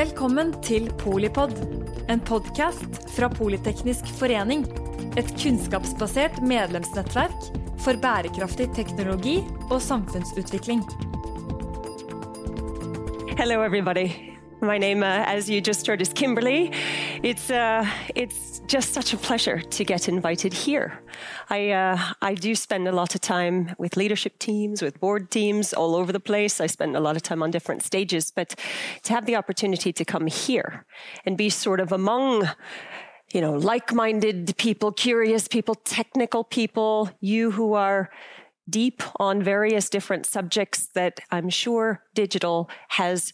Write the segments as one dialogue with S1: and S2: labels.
S1: Velkommen til Polipod, en podkast fra Politeknisk forening. Et kunnskapsbasert medlemsnettverk for bærekraftig teknologi og samfunnsutvikling.
S2: Hello, everybody. My name, uh, as you just heard, is Kimberly. It's uh, it's just such a pleasure to get invited here. I uh, I do spend a lot of time with leadership teams, with board teams all over the place. I spend a lot of time on different stages, but to have the opportunity to come here and be sort of among you know like-minded people, curious people, technical people, you who are deep on various different subjects that I'm sure digital has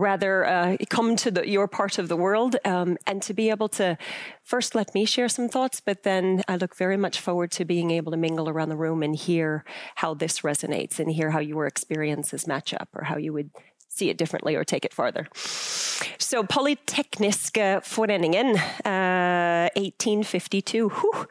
S2: rather uh, come to the, your part of the world um, and to be able to first let me share some thoughts, but then I look very much forward to being able to mingle around the room and hear how this resonates and hear how your experiences match up or how you would see it differently or take it farther. So Polytekniska Foreningen, uh, 1852. Whew.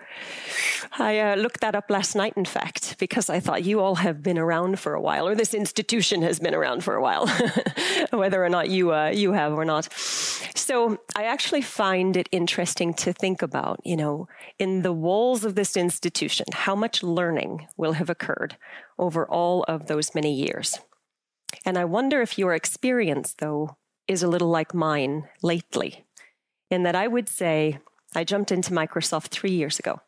S2: I uh, looked that up last night, in fact, because I thought you all have been around for a while, or this institution has been around for a while, whether or not you uh, you have or not. So I actually find it interesting to think about, you know, in the walls of this institution, how much learning will have occurred over all of those many years. And I wonder if your experience, though, is a little like mine lately, in that I would say, I jumped into Microsoft three years ago,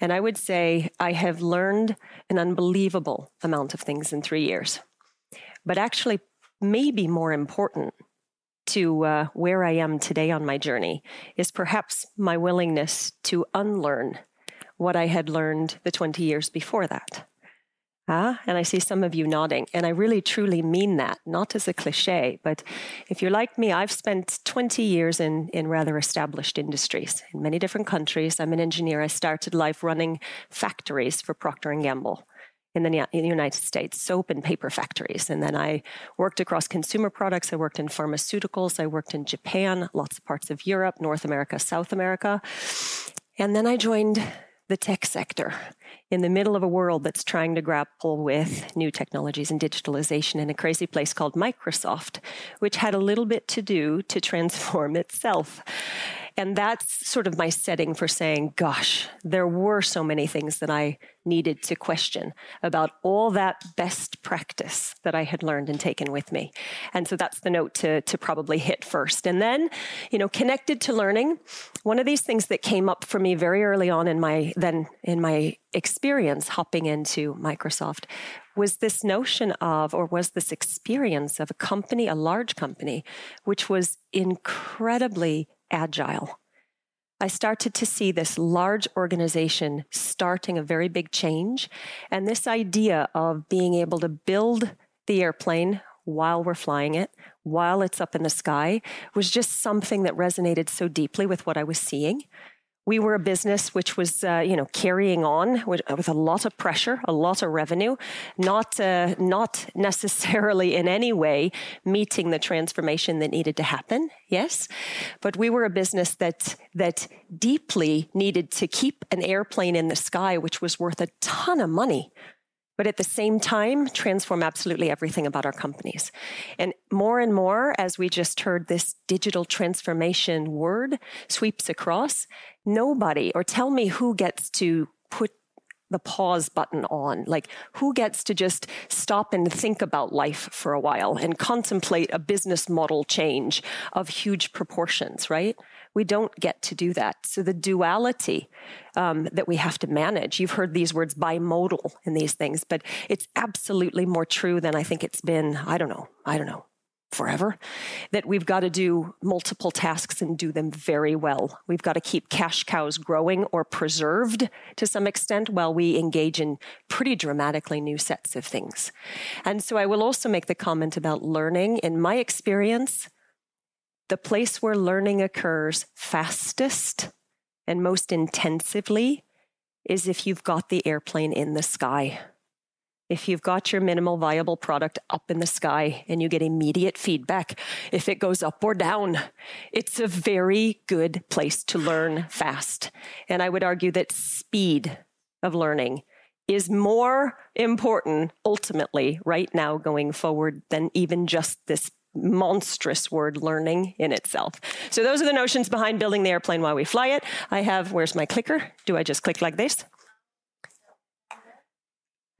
S2: and I would say I have learned an unbelievable amount of things in three years. But actually, maybe more important to uh, where I am today on my journey is perhaps my willingness to unlearn what I had learned the 20 years before that. Ah, and I see some of you nodding. And I really truly mean that, not as a cliche, but if you're like me, I've spent 20 years in, in rather established industries in many different countries. I'm an engineer. I started life running factories for Procter & Gamble in the, in the United States, soap and paper factories. And then I worked across consumer products. I worked in pharmaceuticals. I worked in Japan, lots of parts of Europe, North America, South America. And then I joined the tech sector in the middle of a world that's trying to grapple with new technologies and digitalization in a crazy place called Microsoft, which had a little bit to do to transform itself. And that's sort of my setting for saying, gosh, there were so many things that I needed to question about all that best practice that I had learned and taken with me. And so that's the note to, to probably hit first. And then, you know, connected to learning, one of these things that came up for me very early on in my then in my experience hopping into Microsoft was this notion of, or was this experience of a company, a large company, which was incredibly agile. I started to see this large organization starting a very big change. And this idea of being able to build the airplane while we're flying it, while it's up in the sky, was just something that resonated so deeply with what I was seeing we were a business which was, uh, you know, carrying on with, with, a lot of pressure, a lot of revenue, not uh, not necessarily in any way meeting the transformation that needed to happen. Yes, but we were a business that that deeply needed to keep an airplane in the sky, which was worth a ton of money but at the same time, transform absolutely everything about our companies. And more and more, as we just heard this digital transformation word sweeps across, nobody, or tell me who gets to put the pause button on. Like, who gets to just stop and think about life for a while and contemplate a business model change of huge proportions, right? We don't get to do that. So the duality um, that we have to manage, you've heard these words bimodal in these things, but it's absolutely more true than I think it's been, I don't know, I don't know, forever, that we've got to do multiple tasks and do them very well. We've got to keep cash cows growing or preserved to some extent while we engage in pretty dramatically new sets of things. And so I will also make the comment about learning. In my experience, the place where learning occurs fastest and most intensively is if you've got the airplane in the sky. If you've got your minimal viable product up in the sky and you get immediate feedback, if it goes up or down, it's a very good place to learn fast. And I would argue that speed of learning is more important ultimately right now going forward than even just this monstrous word learning in itself. So those are the notions behind building the airplane while we fly it. I have, where's my clicker? Do I just click like this?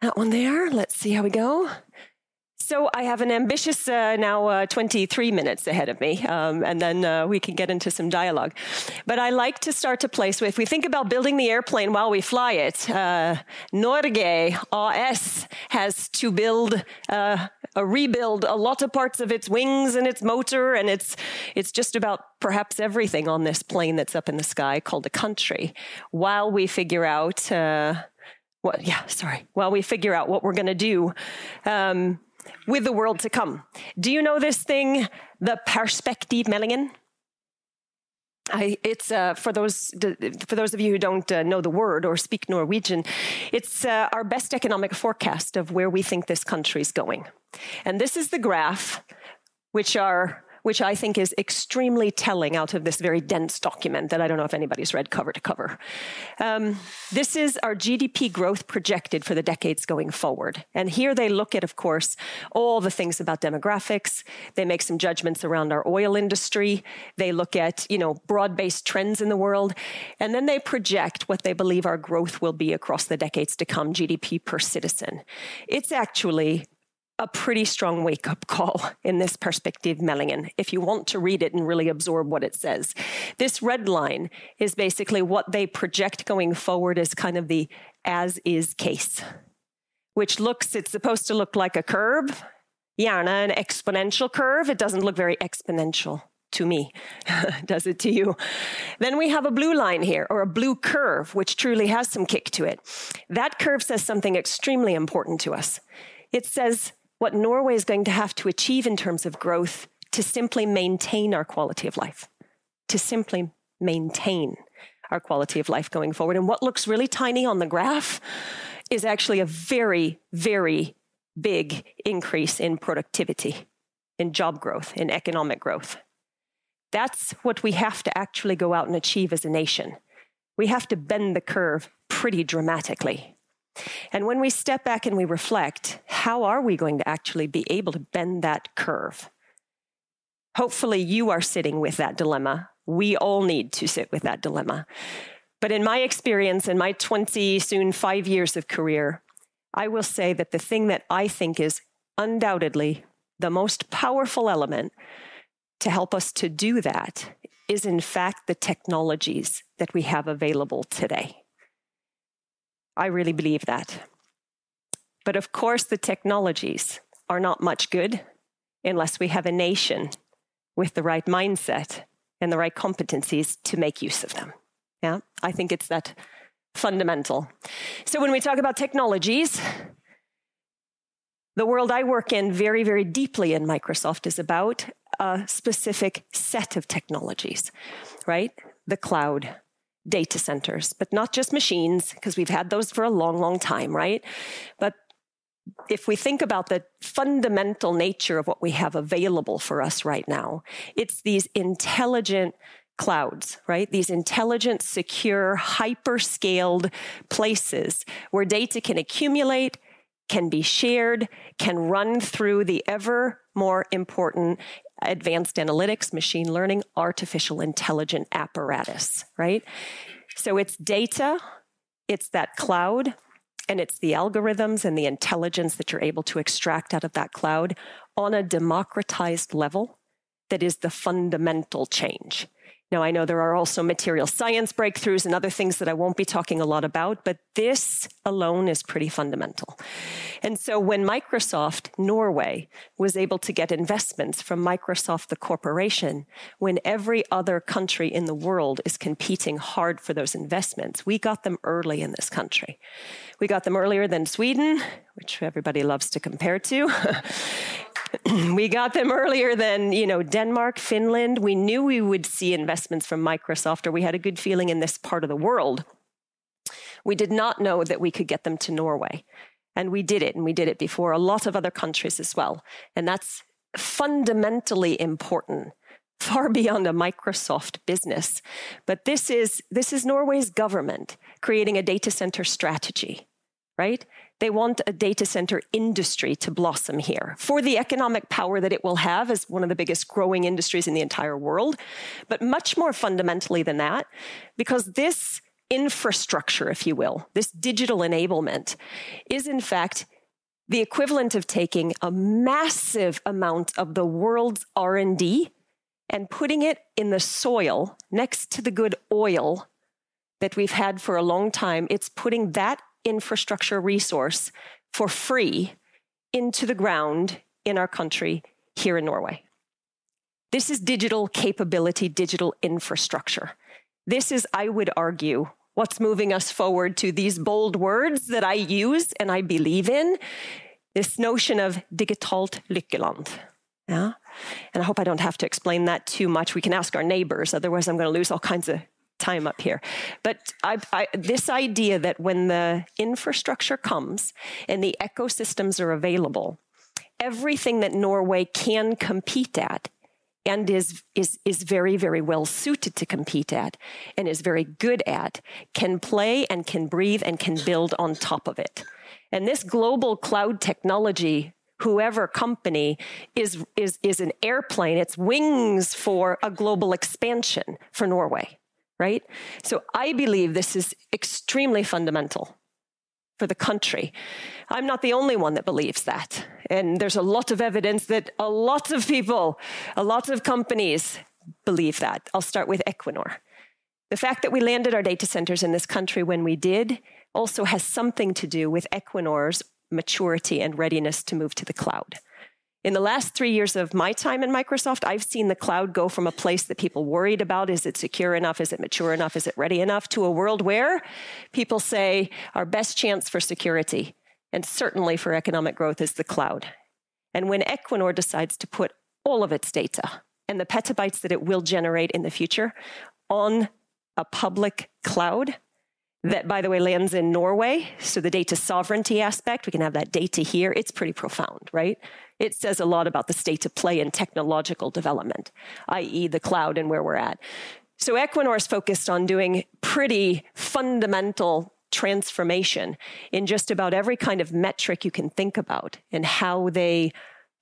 S2: That one there. Let's see how we go. So I have an ambitious uh, now uh, 23 minutes ahead of me, um, and then uh, we can get into some dialogue. But I like to start to place with, we think about building the airplane while we fly it, uh, Norge AS has to build uh, a rebuild a lot of parts of its wings and its motor, and it's, it's just about perhaps everything on this plane that's up in the sky called a country, while we figure out uh, what, yeah, sorry, while we figure out what we're going to do um, with the world to come. Do you know this thing, the Perspektivmeldingen? I, it's uh, for those for those of you who don't uh, know the word or speak Norwegian. It's uh, our best economic forecast of where we think this country is going, and this is the graph, which are which I think is extremely telling out of this very dense document that I don't know if anybody's read cover to cover. Um, this is our GDP growth projected for the decades going forward. And here they look at, of course, all the things about demographics. They make some judgments around our oil industry. They look at, you know, broad-based trends in the world. And then they project what they believe our growth will be across the decades to come, GDP per citizen. It's actually a pretty strong wake up call in this Perspektivmeldingen if you want to read it and really absorb what it says. This red line is basically what they project going forward as kind of the as is case, which looks, it's supposed to look like a curve, Yana, an exponential curve. It doesn't look very exponential to me. Does it to you? Then we have a blue line here, or a blue curve, which truly has some kick to it. That curve says something extremely important to us. It says what Norway is going to have to achieve in terms of growth to simply maintain our quality of life, to simply maintain our quality of life going forward. And what looks really tiny on the graph is actually a very, very big increase in productivity, in job growth, in economic growth. That's what we have to actually go out and achieve as a nation. We have to bend the curve pretty dramatically. And when we step back and we reflect, how are we going to actually be able to bend that curve? Hopefully, you are sitting with that dilemma. We all need to sit with that dilemma. But in my experience, in my 20, soon five years of career, I will say that the thing that I think is undoubtedly the most powerful element to help us to do that is, in fact, the technologies that we have available today. I really believe that. But of course, the technologies are not much good unless we have a nation with the right mindset and the right competencies to make use of them. Yeah, I think it's that fundamental. So when we talk about technologies, the world I work in very, very deeply in Microsoft is about a specific set of technologies, right? The cloud, data centers, but not just machines, because we've had those for a long, long time, right? But if we think about the fundamental nature of what we have available for us right now, it's these intelligent clouds, right? These intelligent, secure, hyper scaled places where data can accumulate, can be shared, can run through the ever more important advanced analytics, machine learning, artificial intelligent apparatus, right? So it's data, it's that cloud, and it's the algorithms and the intelligence that you're able to extract out of that cloud on a democratized level that is the fundamental change. Now, I know there are also material science breakthroughs and other things that I won't be talking a lot about, but this alone is pretty fundamental. And so when Microsoft Norway was able to get investments from Microsoft, the corporation, when every other country in the world is competing hard for those investments, we got them early in this country. We got them earlier than Sweden, which everybody loves to compare to. we got them earlier than you know Denmark, Finland. We knew we would see investments from Microsoft, or we had a good feeling in this part of the world. We did not know that we could get them to Norway, and we did it, and we did it before a lot of other countries as well. And that's fundamentally important far beyond a Microsoft business. But this is, this is Norway's government creating a data center strategy, right? They want a data center industry to blossom here for the economic power that it will have as one of the biggest growing industries in the entire world. But much more fundamentally than that, because this infrastructure, if you will, this digital enablement is in fact the equivalent of taking a massive amount of the world's R&D and putting it in the soil next to the good oil that we've had for a long time. It's putting that infrastructure resource for free into the ground in our country here in Norway. This is digital capability, digital infrastructure. This is, I would argue, what's moving us forward to these bold words that I use and I believe in. This notion of digitalt lykkeland. Yeah? And I hope I don't have to explain that too much. We can ask our neighbors, otherwise, I'm going to lose all kinds of time up here. But I, I, this idea that when the infrastructure comes and the ecosystems are available, everything that Norway can compete at and is, is, is very, very well suited to compete at and is very good at can play and can breathe and can build on top of it. And this global cloud technology whoever company is, is, is an airplane, it's wings for a global expansion for Norway right? So I believe this is extremely fundamental for the country. I'm not the only one that believes that. And there's a lot of evidence that a lot of people, a lot of companies believe that. I'll start with Equinor. The fact that we landed our data centers in this country when we did also has something to do with Equinor's maturity and readiness to move to the cloud. In the last three years of my time in Microsoft, I've seen the cloud go from a place that people worried about is it secure enough? Is it mature enough? Is it ready enough? to a world where people say our best chance for security and certainly for economic growth is the cloud. And when Equinor decides to put all of its data and the petabytes that it will generate in the future on a public cloud, that, by the way, lands in Norway. So the data sovereignty aspect, we can have that data here. It's pretty profound, right? It says a lot about the state of play in technological development, i.e., the cloud and where we're at. So Equinor is focused on doing pretty fundamental transformation in just about every kind of metric you can think about and how they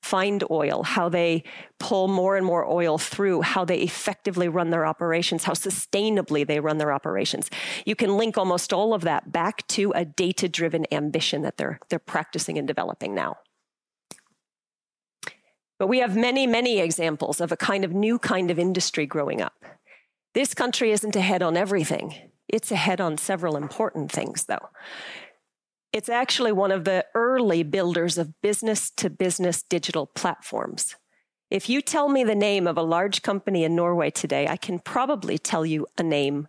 S2: find oil, how they pull more and more oil through, how they effectively run their operations, how sustainably they run their operations. You can link almost all of that back to a data driven ambition that they're, they're practicing and developing now. But we have many, many examples of a kind of new kind of industry growing up. This country isn't ahead on everything. It's ahead on several important things, though. It's actually one of the early builders of business to business digital platforms. If you tell me the name of a large company in Norway today, I can probably tell you a name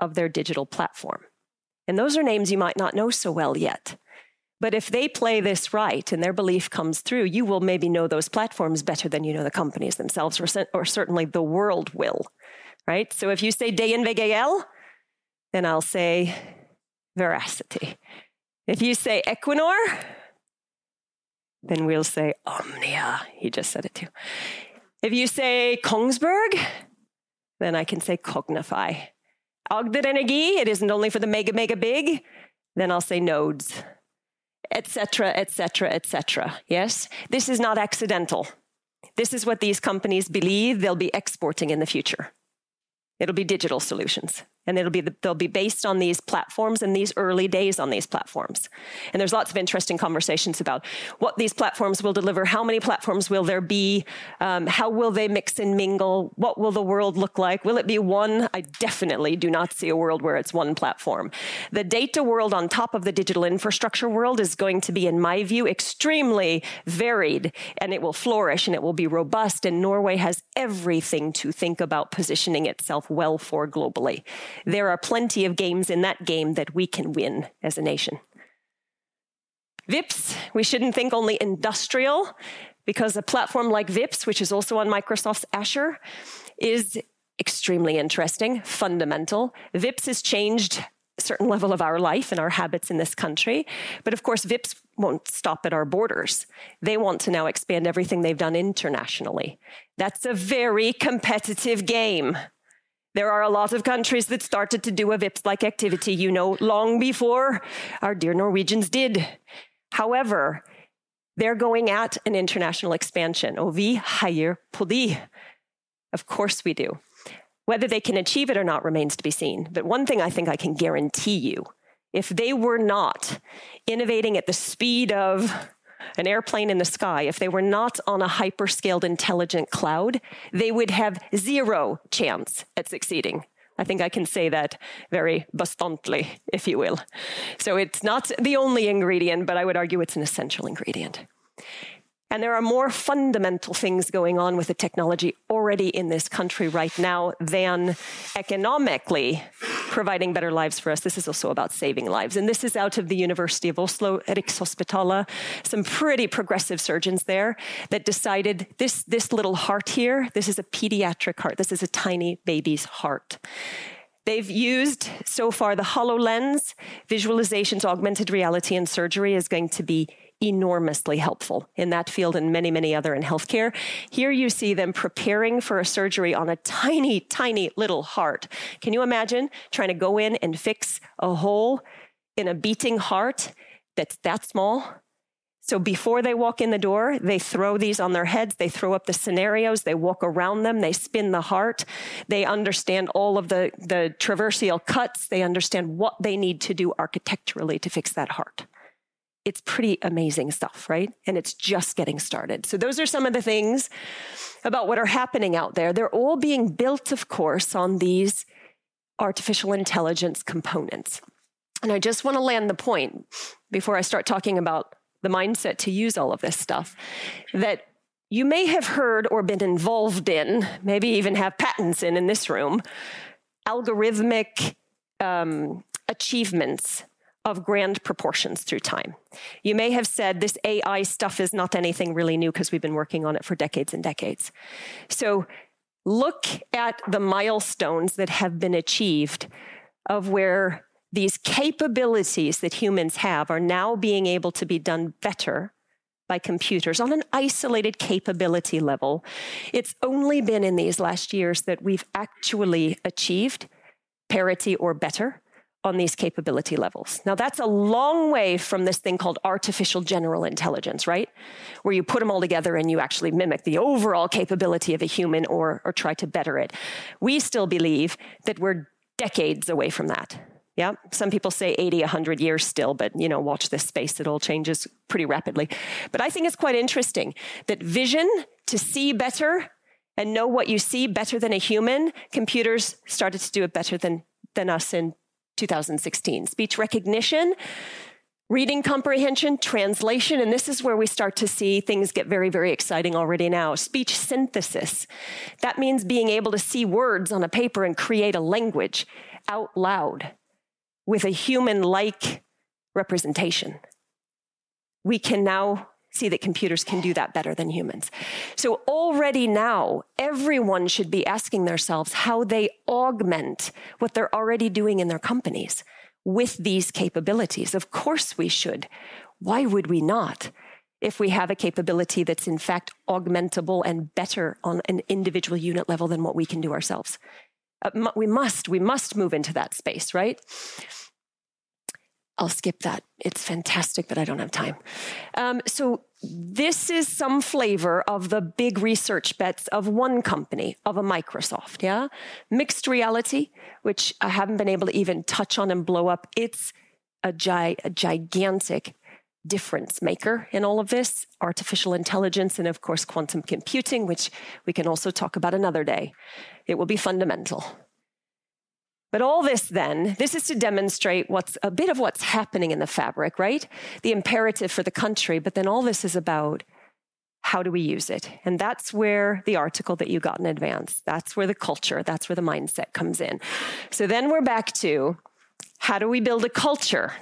S2: of their digital platform. And those are names you might not know so well yet. But if they play this right and their belief comes through, you will maybe know those platforms better than you know the companies themselves, or, or certainly the world will, right? So if you say DNV then I'll say veracity. If you say Equinor, then we'll say Omnia. He just said it too. If you say Kongsberg, then I can say Kognifai. Agder Energi, it isn't only for the mega, mega big, then I'll say nodes etc., etc., etc. Yes? This is not accidental. This is what these companies believe they'll be exporting in the future. It'll be digital solutions and it'll be the, they'll be based on these platforms and these early days on these platforms. And there's lots of interesting conversations about what these platforms will deliver, how many platforms will there be, um, how will they mix and mingle, what will the world look like? Will it be one? I definitely do not see a world where it's one platform. The data world on top of the digital infrastructure world is going to be, in my view, extremely varied, and it will flourish and it will be robust. And Norway has everything to think about positioning itself well for globally there are plenty of games in that game that we can win as a nation. Vipps, we shouldn't think only industrial, because a platform like Vipps, which is also on Microsoft's Azure, is extremely interesting, fundamental. Vipps has changed a certain level of our life and our habits in this country. But of course, Vipps won't stop at our borders. They want to now expand everything they've done internationally. That's a very competitive game. There are a lot of countries that started to do a Vipps like activity, you know, long before our dear Norwegians did. However, they're going at an international expansion. Och vi hejer på det. Of course we do. Whether they can achieve it or not remains to be seen. But one thing I think I can guarantee you if they were not innovating at the speed of an airplane in the sky, if they were not on a hyperscaled intelligent cloud, they would have zero chance at succeeding. I think I can say that very bastantly, if you will. So it's not the only ingredient, but I would argue it's an essential ingredient. And there are more fundamental things going on with the technology already in this country right now than economically providing better lives for us. This is also about saving lives. And this is out of the University of Oslo, Rikshospitalet, some pretty progressive surgeons there that decided this, this little heart here, this is a pediatric heart. This is a tiny baby's heart. They've used so far the HoloLens, visualizations, augmented reality, and surgery is going to be enormously helpful in that field and many, many other in healthcare. Here you see them preparing for a surgery on a tiny, tiny little heart. Can you imagine trying to go in and fix a hole in a beating heart that's that small? So before they walk in the door, they throw these on their heads. They throw up the scenarios. They walk around them. They spin the heart. They understand all of the, the traversial cuts. They understand what they need to do architecturally to fix that heart it's pretty amazing stuff, right? And it's just getting started. So, those are some of the things about what are happening out there. They're all being built, of course, on these artificial intelligence components. And I just want to land the point before I start talking about the mindset to use all of this stuff that you may have heard or been involved in, maybe even have patents in in this room, algorithmic um, achievements of grand proportions through time. You may have said this AI stuff is not anything really new because we've been working on it for decades and decades. So look at the milestones that have been achieved of where these capabilities that humans have are now being able to be done better by computers on an isolated capability level. It's only been in these last years that we've actually achieved parity or better on these capability levels. Now, that's a long way from this thing called artificial general intelligence, right? Where you put them all together and you actually mimic the overall capability of a human or, or try to better it. We still believe that we're decades away from that. Yeah, some people say 80, 100 years still, but you know, watch this space, it all changes pretty rapidly. But I think it's quite interesting that vision to see better and know what you see better than a human, computers started to do it better than, than us in 2016. Speech recognition, reading comprehension, translation, and this is where we start to see things get very, very exciting already now. Speech synthesis. That means being able to see words on a paper and create a language out loud with a human like representation. We can now see that computers can do that better than humans. So already now, everyone should be asking themselves how they augment what they're already doing in their companies with these capabilities. Of course we should. Why would we not? If we have a capability that's in fact augmentable and better on an individual unit level than what we can do ourselves. Uh, we must, we must move into that space, right? I'll skip that. It's fantastic, but I don't have time. Um, so, this is some flavor of the big research bets of one company, of a Microsoft. Yeah. Mixed reality, which I haven't been able to even touch on and blow up. It's a, gi- a gigantic difference maker in all of this artificial intelligence and, of course, quantum computing, which we can also talk about another day. It will be fundamental. But all this then, this is to demonstrate what's a bit of what's happening in the fabric, right? The imperative for the country, but then all this is about how do we use it? And that's where the article that you got in advance, that's where the culture, that's where the mindset comes in. So then we're back to how do we build a culture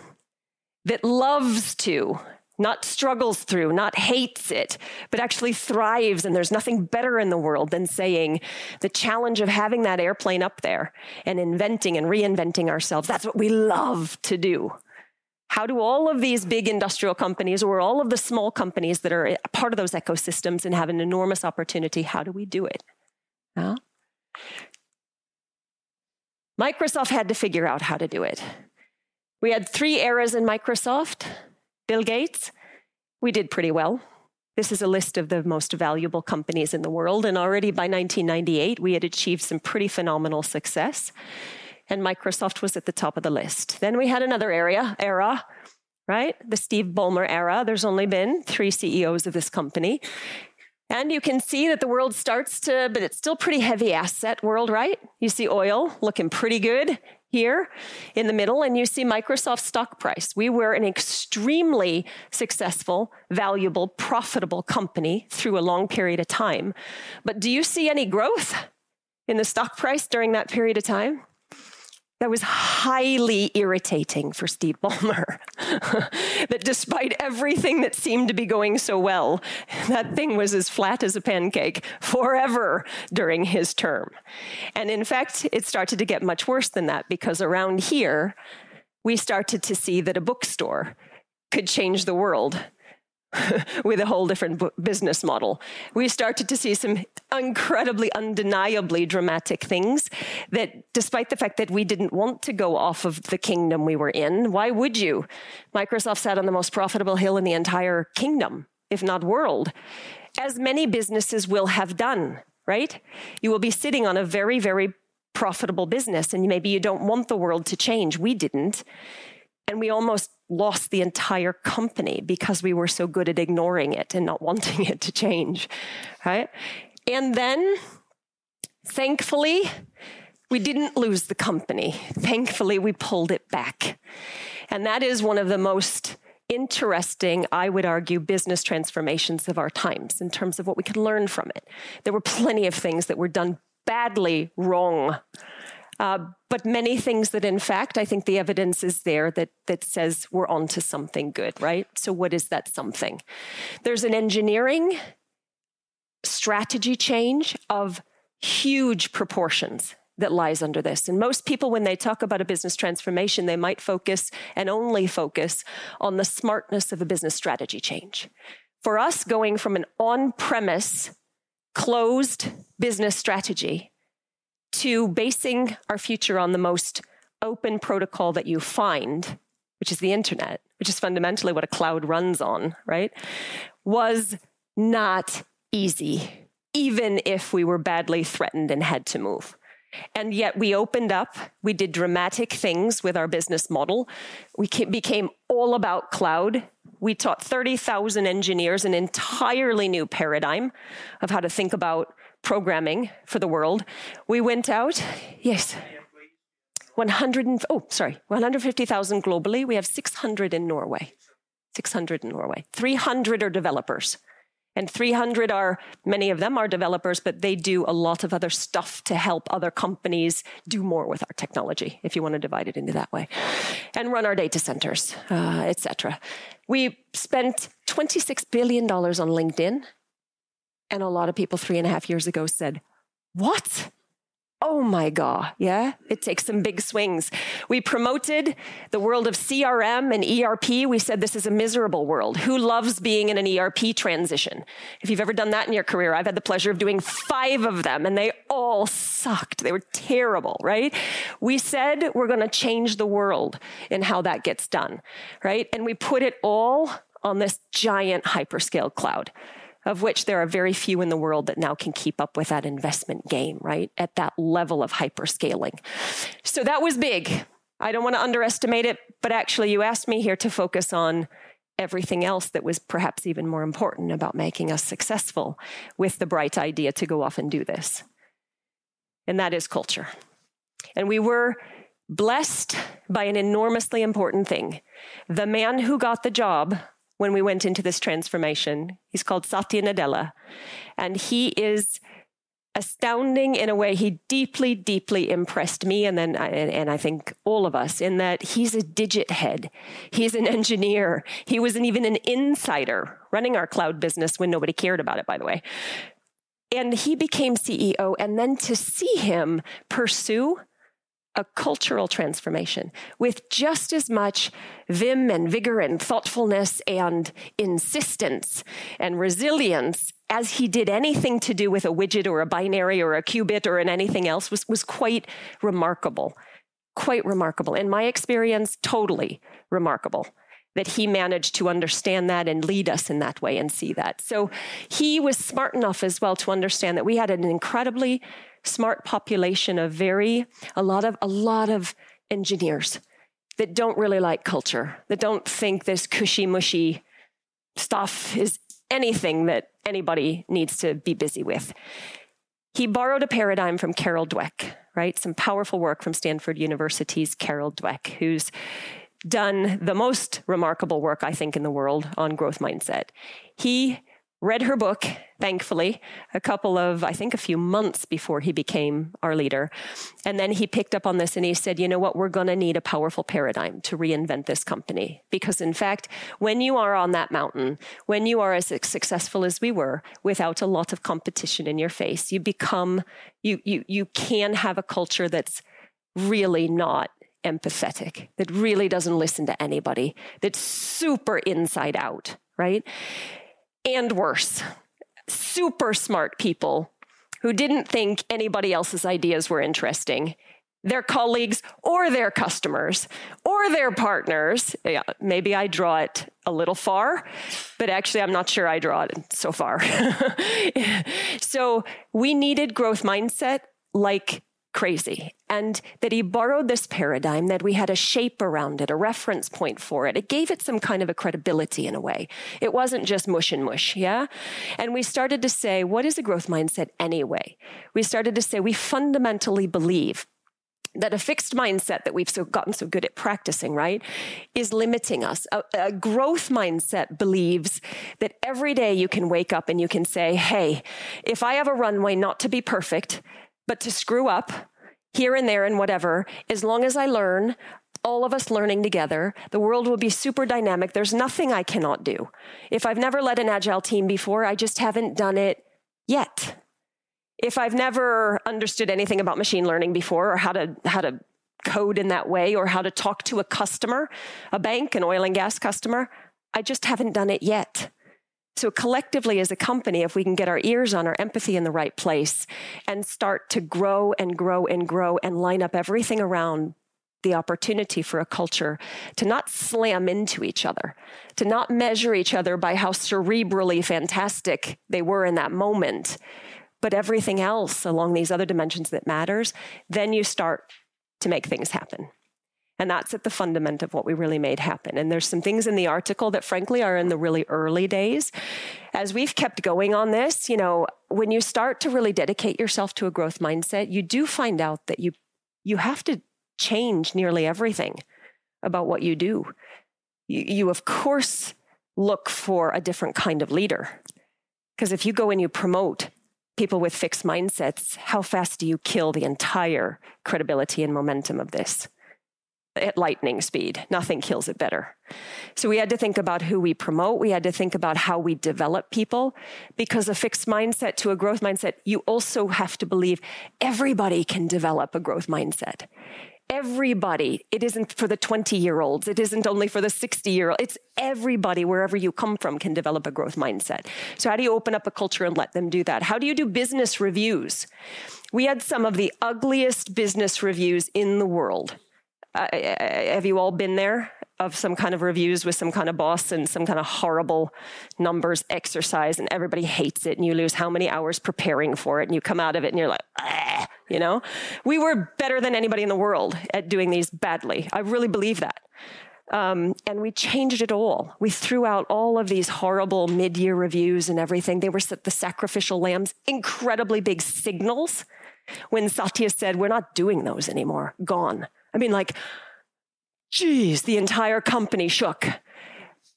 S2: that loves to not struggles through, not hates it, but actually thrives. And there's nothing better in the world than saying the challenge of having that airplane up there and inventing and reinventing ourselves. That's what we love to do. How do all of these big industrial companies or all of the small companies that are part of those ecosystems and have an enormous opportunity, how do we do it? Well, Microsoft had to figure out how to do it. We had three eras in Microsoft Bill Gates, we did pretty well. This is a list of the most valuable companies in the world. And already by 1998, we had achieved some pretty phenomenal success. And Microsoft was at the top of the list. Then we had another area, era, right? The Steve Ballmer era. There's only been three CEOs of this company. And you can see that the world starts to, but it's still pretty heavy asset world, right? You see oil looking pretty good here in the middle, and you see Microsoft stock price. We were an extremely successful, valuable, profitable company through a long period of time. But do you see any growth in the stock price during that period of time? That was highly irritating for Steve Ballmer. that despite everything that seemed to be going so well, that thing was as flat as a pancake forever during his term. And in fact, it started to get much worse than that because around here, we started to see that a bookstore could change the world with a whole different business model. We started to see some incredibly, undeniably dramatic things that, despite the fact that we didn't want to go off of the kingdom we were in, why would you? Microsoft sat on the most profitable hill in the entire kingdom, if not world, as many businesses will have done, right? You will be sitting on a very, very profitable business, and maybe you don't want the world to change. We didn't. And we almost lost the entire company because we were so good at ignoring it and not wanting it to change, right? And then, thankfully, we didn't lose the company. Thankfully, we pulled it back. And that is one of the most interesting, I would argue, business transformations of our times in terms of what we can learn from it. There were plenty of things that were done badly wrong uh, but many things that, in fact, I think the evidence is there that, that says we're onto something good, right? So, what is that something? There's an engineering strategy change of huge proportions that lies under this. And most people, when they talk about a business transformation, they might focus and only focus on the smartness of a business strategy change. For us, going from an on premise, closed business strategy to basing our future on the most open protocol that you find, which is the internet, which is fundamentally what a cloud runs on, right? Was not easy, even if we were badly threatened and had to move. And yet we opened up, we did dramatic things with our business model. We became all about cloud. We taught 30,000 engineers an entirely new paradigm of how to think about programming for the world, we went out, yes, 100 and, oh, sorry, 150,000 globally. We have 600 in Norway. 600 in Norway. 300 are developers. And 300 are, many of them are developers, but they do a lot of other stuff to help other companies do more with our technology, if you want to divide it into that way, and run our data centers, uh, etc. We spent $26 billion on LinkedIn and a lot of people three and a half years ago said, What? Oh my God. Yeah, it takes some big swings. We promoted the world of CRM and ERP. We said this is a miserable world. Who loves being in an ERP transition? If you've ever done that in your career, I've had the pleasure of doing five of them and they all sucked. They were terrible, right? We said we're going to change the world in how that gets done, right? And we put it all on this giant hyperscale cloud of which there are very few in the world that now can keep up with that investment game, right? At that level of hyperscaling. So that was big. I don't want to underestimate it, but actually, you asked me here to focus on everything else that was perhaps even more important about making us successful with the bright idea to go off and do this. And that is culture. And we were blessed by an enormously important thing. The man who got the job when we went into this transformation. He's called Satya Nadella, and he is astounding in a way. He deeply, deeply impressed me, and then and I think all of us in that he's a digit head. He's an engineer. He wasn't even an insider running our cloud business when nobody cared about it. By the way. And he became CEO, and then to see him pursue a cultural transformation with just as much vim and vigor and thoughtfulness and insistence and resilience as he did anything to do with a widget or a binary or a qubit or in anything else was, was quite remarkable. Quite remarkable. In my experience, totally remarkable. that he managed to understand that and lead us in that way and see that. So he was smart enough as well to understand that we had an incredibly smart population of very a lot of a lot of engineers that don't really like culture, that don't think this cushy mushy stuff is anything that anybody needs to be busy with. He borrowed a paradigm from Carol Dweck, right? Some powerful work from Stanford University's Carol Dweck, who's done the most remarkable work, I think, in the world on growth mindset. He read her book, thankfully, a couple of, I think, a few months before he became our leader. And then he picked up on this and he said, you know what, we're going to need a powerful paradigm to reinvent this company. Because in fact, when you are on that mountain, when you are as successful as we were, without a lot of competition in your face, you become, you, you, you can have a culture that's really not empathetic, that really doesn't listen to anybody, that's super inside out, right? And worse, super smart people who didn't think anybody else's ideas were interesting. Their colleagues or their customers or their partners. Yeah, maybe I draw it a little far, but actually, I'm not sure I draw it so far. so, we needed growth mindset like crazy. And that he borrowed this paradigm, that we had a shape around it, a reference point for it. It gave it some kind of a credibility in a way. It wasn't just mush and mush, yeah? And we started to say, what is a growth mindset anyway? We started to say, we fundamentally believe that a fixed mindset that we've so gotten so good at practicing, right, is limiting us. A, a, growth mindset believes that every day you can wake up and you can say, hey, if I have a runway not to be perfect, but to screw up here and there and whatever, as long as I learn, all of us learning together, the world will be super dynamic. There's nothing I cannot do. If I've never led an agile team before, I just haven't done it yet. If I've never understood anything about machine learning before or how to, how to code in that way or how to talk to a customer, a bank, an oil and gas customer, I just haven't done it yet. So, collectively as a company, if we can get our ears on our empathy in the right place and start to grow and grow and grow and line up everything around the opportunity for a culture to not slam into each other, to not measure each other by how cerebrally fantastic they were in that moment, but everything else along these other dimensions that matters, then you start to make things happen. And that's at the fundament of what we really made happen. And there's some things in the article that, frankly, are in the really early days. As we've kept going on this, you know, when you start to really dedicate yourself to a growth mindset, you do find out that you, you have to change nearly everything about what you do. You, you of course, look for a different kind of leader. Because if you go and you promote people with fixed mindsets, how fast do you kill the entire credibility and momentum of this? At lightning speed. Nothing kills it better. So we had to think about who we promote. We had to think about how we develop people because a fixed mindset to a growth mindset, you also have to believe everybody can develop a growth mindset. Everybody. It isn't for the 20 year olds. It isn't only for the 60 year old. It's everybody, wherever you come from, can develop a growth mindset. So how do you open up a culture and let them do that? How do you do business reviews? We had some of the ugliest business reviews in the world uh, have you all been there of some kind of reviews with some kind of boss and some kind of horrible numbers exercise and everybody hates it and you lose how many hours preparing for it and you come out of it and you're like you know we were better than anybody in the world at doing these badly i really believe that um, and we changed it all. We threw out all of these horrible mid year reviews and everything. They were the sacrificial lambs, incredibly big signals. When Satya said, We're not doing those anymore, gone. I mean, like, geez, the entire company shook.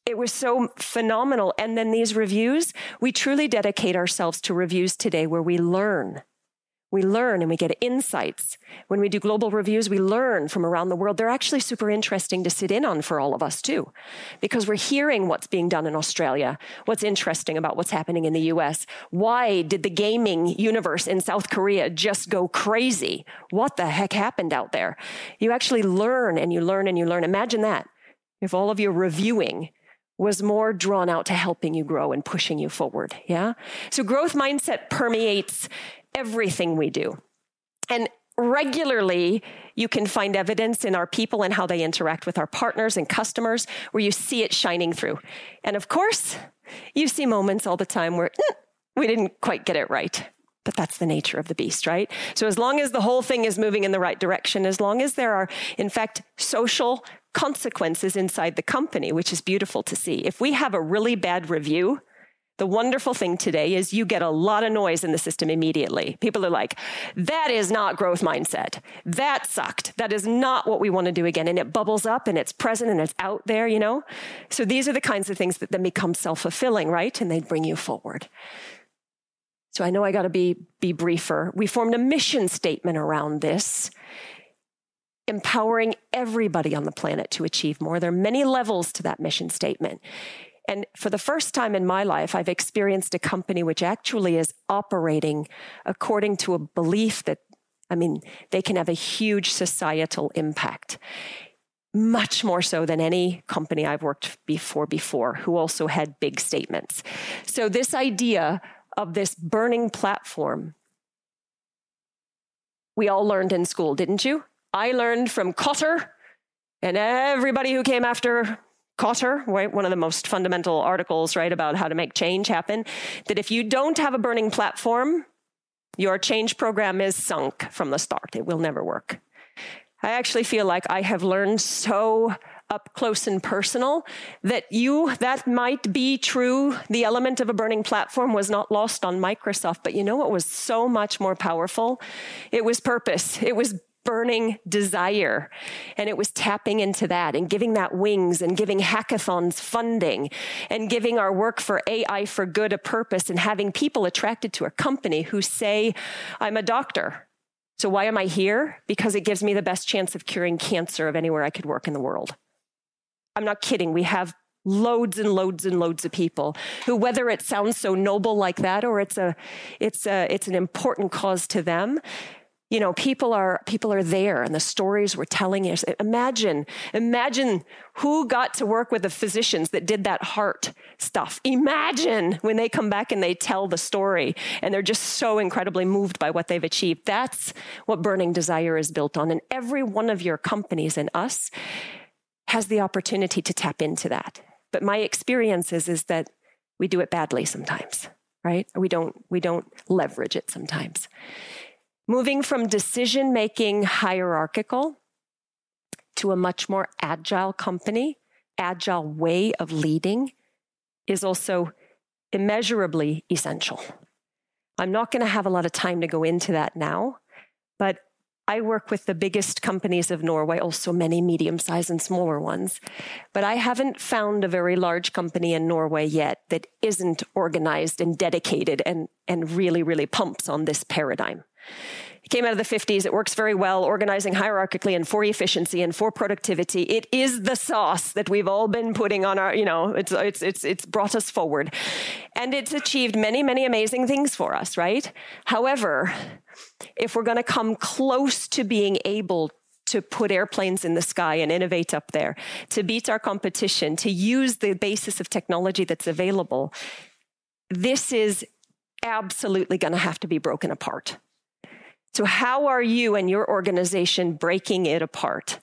S2: It was so phenomenal. And then these reviews, we truly dedicate ourselves to reviews today where we learn we learn and we get insights. When we do global reviews, we learn from around the world. They're actually super interesting to sit in on for all of us too, because we're hearing what's being done in Australia, what's interesting about what's happening in the US. Why did the gaming universe in South Korea just go crazy? What the heck happened out there? You actually learn and you learn and you learn. Imagine that. If all of your reviewing was more drawn out to helping you grow and pushing you forward. Yeah. So growth mindset permeates everything we do. And regularly you can find evidence in our people and how they interact with our partners and customers where you see it shining through. And of course, you see moments all the time where mm, we didn't quite get it right. But that's the nature of the beast, right? So, as long as the whole thing is moving in the right direction, as long as there are, in fact, social consequences inside the company, which is beautiful to see. If we have a really bad review, the wonderful thing today is you get a lot of noise in the system immediately. People are like, that is not growth mindset. That sucked. That is not what we want to do again. And it bubbles up and it's present and it's out there, you know? So these are the kinds of things that then become self fulfilling, right? And they bring you forward. So I know I got to be, be briefer. We formed a mission statement around this empowering everybody on the planet to achieve more. There are many levels to that mission statement. And for the first time in my life, I've experienced a company which actually is operating according to a belief that, I mean, they can have a huge societal impact. Much more so than any company I've worked before before, who also had big statements. So this idea of this burning platform, we all learned in school, didn't you? I learned from Kotter and everybody who came after Kotter, right, one of the most fundamental articles, right, about how to make change happen, that if you don't have a burning platform, your change program is sunk from the start. It will never work. I actually feel like I have learned so up close and personal that you that might be true the element of a burning platform was not lost on microsoft but you know what was so much more powerful it was purpose it was burning desire. And it was tapping into that and giving that wings and giving hackathons funding and giving our work for AI for good a purpose and having people attracted to a company who say, I'm a doctor. So why am I here? Because it gives me the best chance of curing cancer of anywhere I could work in the world. I'm not kidding. We have loads and loads and loads of people who whether it sounds so noble like that or it's a it's a it's an important cause to them you know people are people are there and the stories we're telling is imagine imagine who got to work with the physicians that did that heart stuff. Imagine when they come back and they tell the story and they're just so incredibly moved by what they've achieved. That's what burning desire is built on. And every one of your companies and us has the opportunity to tap into that. But my experience is, is that we do it badly sometimes right? We don't we don't leverage it sometimes moving from decision making hierarchical to a much more agile company, agile way of leading is also immeasurably essential. I'm not going to have a lot of time to go into that now, but I work with the biggest companies of Norway, also many medium sized and smaller ones. But I haven't found a very large company in Norway yet that isn't organized and dedicated and, and really, really pumps on this paradigm. It came out of the 50s. It works very well, organizing hierarchically and for efficiency and for productivity. It is the sauce that we've all been putting on our, you know, it's, it's, it's, it's brought us forward. And it's achieved many, many amazing things for us, right? However, if we're going to come close to being able to put airplanes in the sky and innovate up there, to beat our competition, to use the basis of technology that's available, this is absolutely going to have to be broken apart. So, how are you and your organization breaking it apart?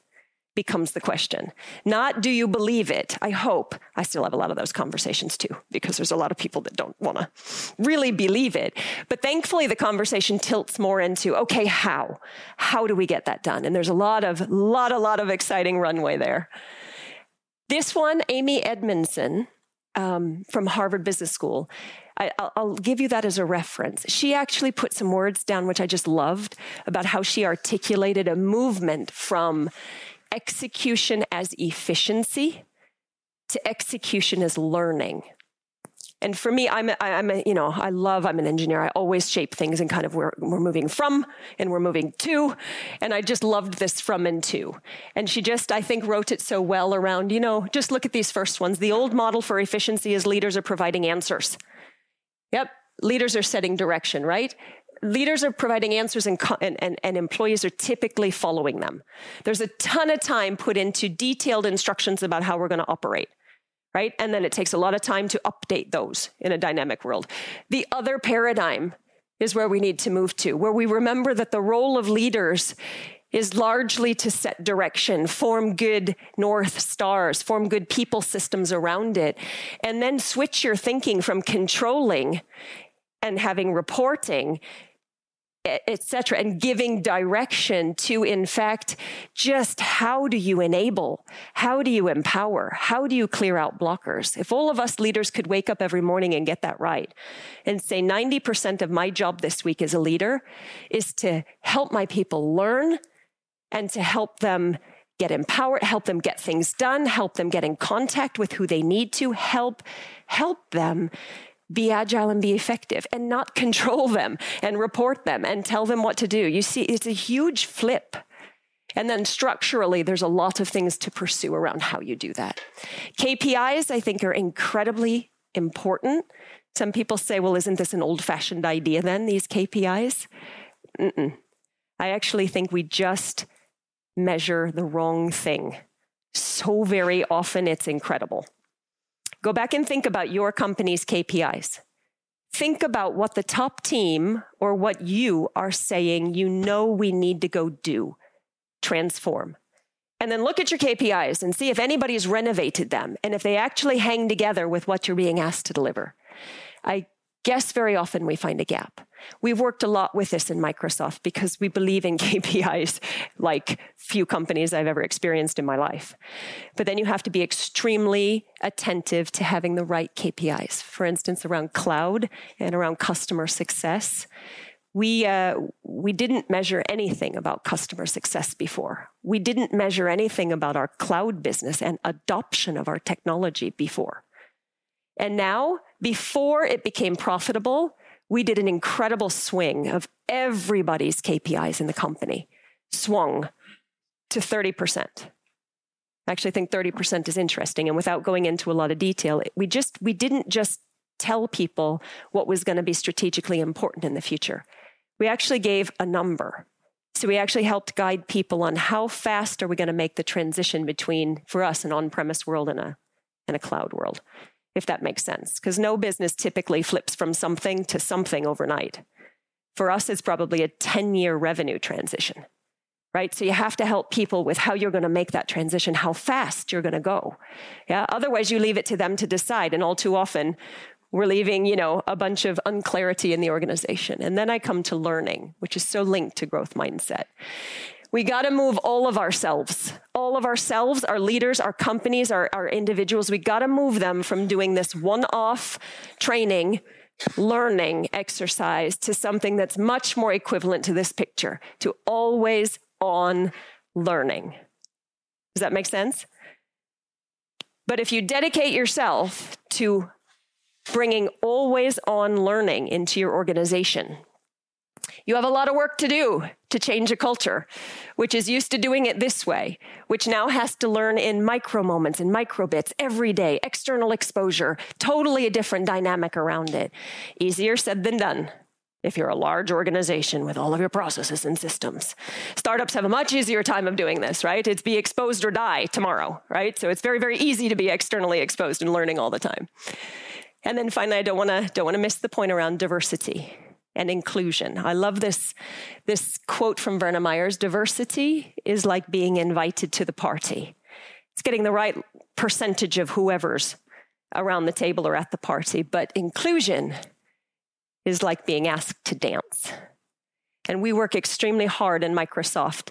S2: Becomes the question. Not do you believe it? I hope. I still have a lot of those conversations too, because there's a lot of people that don't want to really believe it. But thankfully, the conversation tilts more into okay, how? How do we get that done? And there's a lot of, lot, a lot of exciting runway there. This one, Amy Edmondson um, from Harvard Business School, I, will give you that as a reference. She actually put some words down, which I just loved, about how she articulated a movement from execution as efficiency to execution as learning. And for me, I'm, I'm you know, I love, I'm an engineer. I always shape things and kind of where we're moving from and we're moving to. And I just loved this from and to. And she just, I think, wrote it so well around, you know, just look at these first ones. The old model for efficiency is leaders are providing answers. Yep, leaders are setting direction, right? Leaders are providing answers and, and, and, employees are typically following them. There's a ton of time put into detailed instructions about how we're going to operate, right? And then it takes a lot of time to update those in a dynamic world. The other paradigm is where we need to move to, where we remember that the role of leaders is largely to set direction, form good North Stars, form good people systems around it, and then switch your thinking from controlling and having reporting etc and giving direction to in fact just how do you enable how do you empower how do you clear out blockers? If all of us leaders could wake up every morning and get that right and say 90% of my job this week as a leader is to help my people learn and to help them get empowered help them get things done help them get in contact with who they need to help help them be agile and be effective and not control them and report them and tell them what to do. You see, it's a huge flip. And then structurally, there's a lot of things to pursue around how you do that. KPIs, I think, are incredibly important. Some people say, well, isn't this an old fashioned idea then, these KPIs? Mm-mm. I actually think we just measure the wrong thing. So very often, it's incredible. Go back and think about your company's KPIs. Think about what the top team or what you are saying you know we need to go do, transform. And then look at your KPIs and see if anybody's renovated them and if they actually hang together with what you're being asked to deliver. I guess very often we find a gap. We've worked a lot with this in Microsoft because we believe in KPIs like few companies I've ever experienced in my life. But then you have to be extremely attentive to having the right KPIs. For instance, around cloud and around customer success. We, uh, we didn't measure anything about customer success before. We didn't measure anything about our cloud business and adoption of our technology before. And now, before it became profitable, we did an incredible swing of everybody's KPIs in the company, swung to 30%. I actually think 30% is interesting. And without going into a lot of detail, we just, we didn't just tell people what was going to be strategically important in the future. We actually gave a number. So we actually helped guide people on how fast are we going to make the transition between, for us, an on-premise world and a, and a cloud world if that makes sense, because no business typically flips from something to something overnight. For us, it's probably a 10 year revenue transition, right? So you have to help people with how you're going to make that transition, how fast you're going to go. Yeah. Otherwise, you leave it to them to decide. And all too often, we're leaving, you know, a bunch of unclarity in the organization. And then I come to learning, which is so linked to growth mindset. We got to move all of ourselves, all of ourselves, our leaders, our companies, our, our individuals. We got to move them from doing this one off training, learning exercise to something that's much more equivalent to this picture, to always on learning. Does that make sense? But if you dedicate yourself to bringing always on learning into your organization, you have a lot of work to do to change a culture, which is used to doing it this way, which now has to learn in micro moments, in micro bits, every day, external exposure, totally a different dynamic around it. Easier said than done if you're a large organization with all of your processes and systems. Startups have a much easier time of doing this, right? It's be exposed or die tomorrow, right? So it's very, very easy to be externally exposed and learning all the time. And then finally, I don't want to don't want to miss the point around diversity and inclusion. I love this, this quote from Verna Myers diversity is like being invited to the party. It's getting the right percentage of whoever's around the table or at the party, but inclusion is like being asked to dance. And we work extremely hard in Microsoft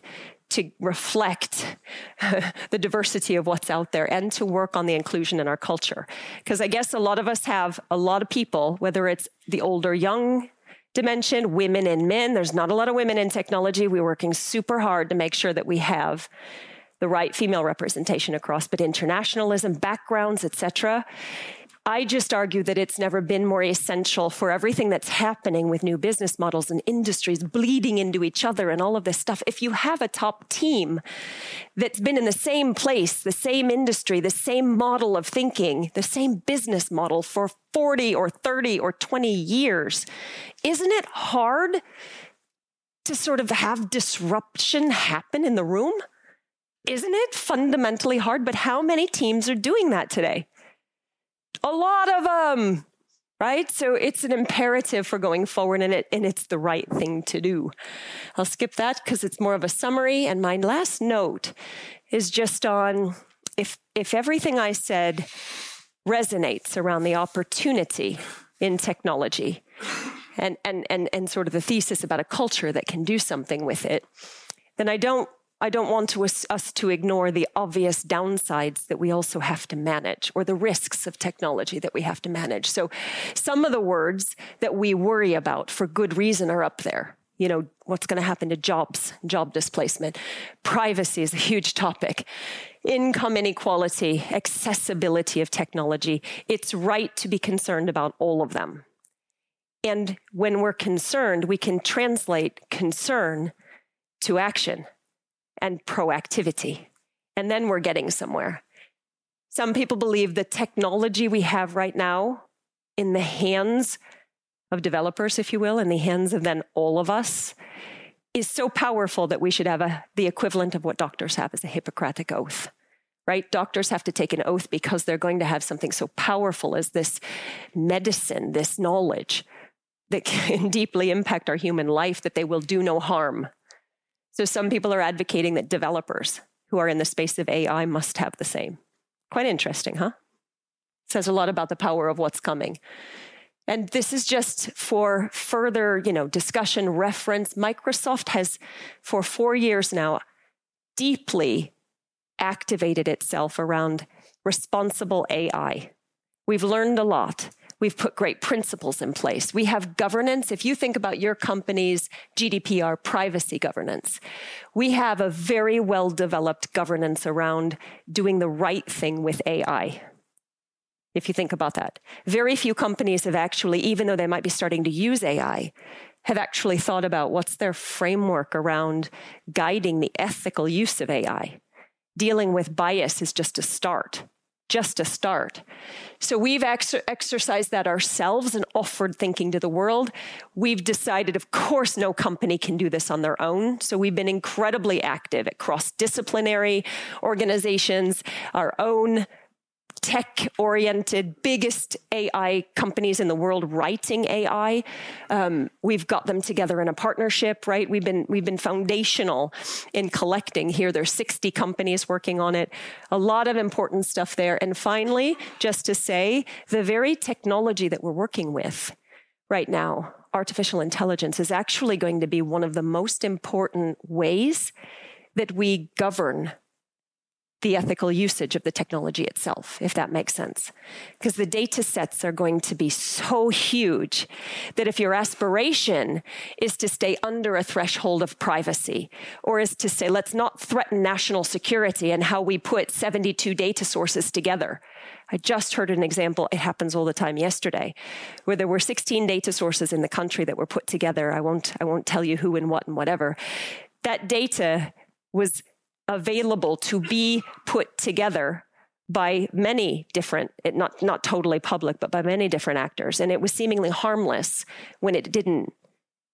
S2: to reflect the diversity of what's out there and to work on the inclusion in our culture. Because I guess a lot of us have a lot of people, whether it's the older young dimension, women and men. There's not a lot of women in technology. We're working super hard to make sure that we have the right female representation across, but internationalism, backgrounds, etc. I just argue that it's never been more essential for everything that's happening with new business models and industries bleeding into each other and all of this stuff. If you have a top team that's been in the same place, the same industry, the same model of thinking, the same business model for 40 or 30 or 20 years, isn't it hard to sort of have disruption happen in the room? Isn't it fundamentally hard? But how many teams are doing that today? A lot of them. right? So it's an imperative for going forward and, it, and it's the right thing to do. I'll skip that because it's more of a summary. And my last note is just on if, if everything I said resonates around the opportunity in technology and, and, and, and sort of the thesis about a culture that can do something with it, then I don't I don't want to, us to ignore the obvious downsides that we also have to manage or the risks of technology that we have to manage. So some of the words that we worry about for good reason are up there. You know, what's going to happen to jobs, job displacement. Privacy is a huge topic. Income inequality, accessibility of technology. It's right to be concerned about all of them. And when we're concerned, we can translate concern to action and proactivity. And then we're getting somewhere. Some people believe the technology we have right now in the hands of developers, if you will, in the hands of then all of us, is so powerful that we should have a, the equivalent of what doctors have as a Hippocratic oath. Right? Doctors have to take an oath because they're going to have something so powerful as this medicine, this knowledge that can deeply impact our human life that they will do no harm so some people are advocating that developers who are in the space of AI must have the same. Quite interesting, huh? Says a lot about the power of what's coming. And this is just for further, you know, discussion reference. Microsoft has for 4 years now deeply activated itself around responsible AI. We've learned a lot. We've put great principles in place. We have governance. If you think about your company's GDPR privacy governance, we have a very well developed governance around doing the right thing with AI. If you think about that, very few companies have actually, even though they might be starting to use AI, have actually thought about what's their framework around guiding the ethical use of AI. Dealing with bias is just a start just a start. So we've ex- exercised that ourselves and offered thinking to the world. We've decided, of course, no company can do this on their own. So we've been incredibly active at cross disciplinary organizations, our own tech oriented, biggest AI companies in the world writing AI. Um, we've got them together in a partnership, right? We've been, we've been foundational in collecting here. There's 60 companies working on it. A lot of important stuff there. And finally, just to say, the very technology that we're working with right now, artificial intelligence, is actually going to be one of the most important ways that we govern the ethical usage of the technology itself, if that makes sense. Because the data sets are going to be so huge that if your aspiration is to stay under a threshold of privacy, or is to say, let's not threaten national security and how we put 72 data sources together. I just heard an example, it happens all the time yesterday, where there were 16 data sources in the country that were put together. I won't, I won't tell you who and what and whatever. That data was available to be put together by many different, not, not totally public, but by many different actors. And it was seemingly harmless when it didn't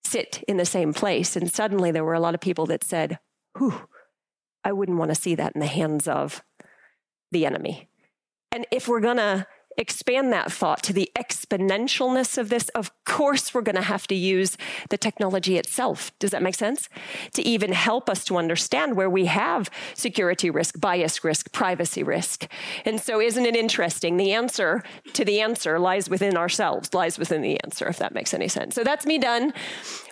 S2: sit in the same place. And suddenly there were a lot of people that said, whew, I wouldn't want to see that in the hands of the enemy. And if we're going to expand that thought to the exponentialness of this, of course, we're going to have to use the technology itself. Does that make sense? To even help us to understand where we have security risk, bias risk, privacy risk. And so, isn't it interesting? The answer to the answer lies within ourselves, lies within the answer, if that makes any sense. So, that's me done.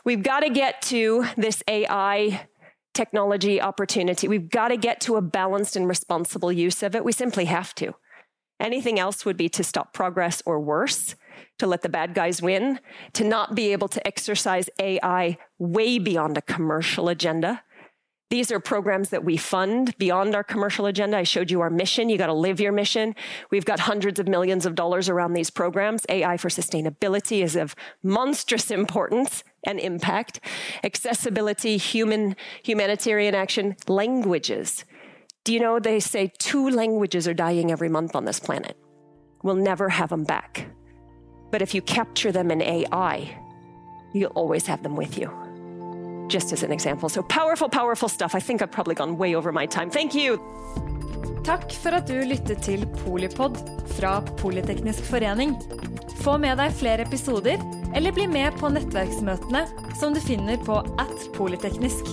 S2: We've got to get to this AI technology opportunity. We've got to get to a balanced and responsible use of it. We simply have to. Anything else would be to stop progress or worse, to let the bad guys win, to not be able to exercise AI way beyond a commercial agenda. These are programs that we fund beyond our commercial agenda. I showed you our mission. You got to live your mission. We've got hundreds of millions of dollars around these programs. AI for sustainability is of monstrous importance and impact. Accessibility, human, humanitarian action, languages. Do you know they say two languages are dying every month on this planet? We'll never have them back. But if you capture them in AI, you'll always have them with you. just as an example. So powerful, powerful stuff. I think I've probably gone way over my time. Thank you.
S1: Takk for at du lyttet til Polipod fra Politeknisk forening. Få med deg flere episoder, eller bli med på nettverksmøtene som du finner på at polyteknisk.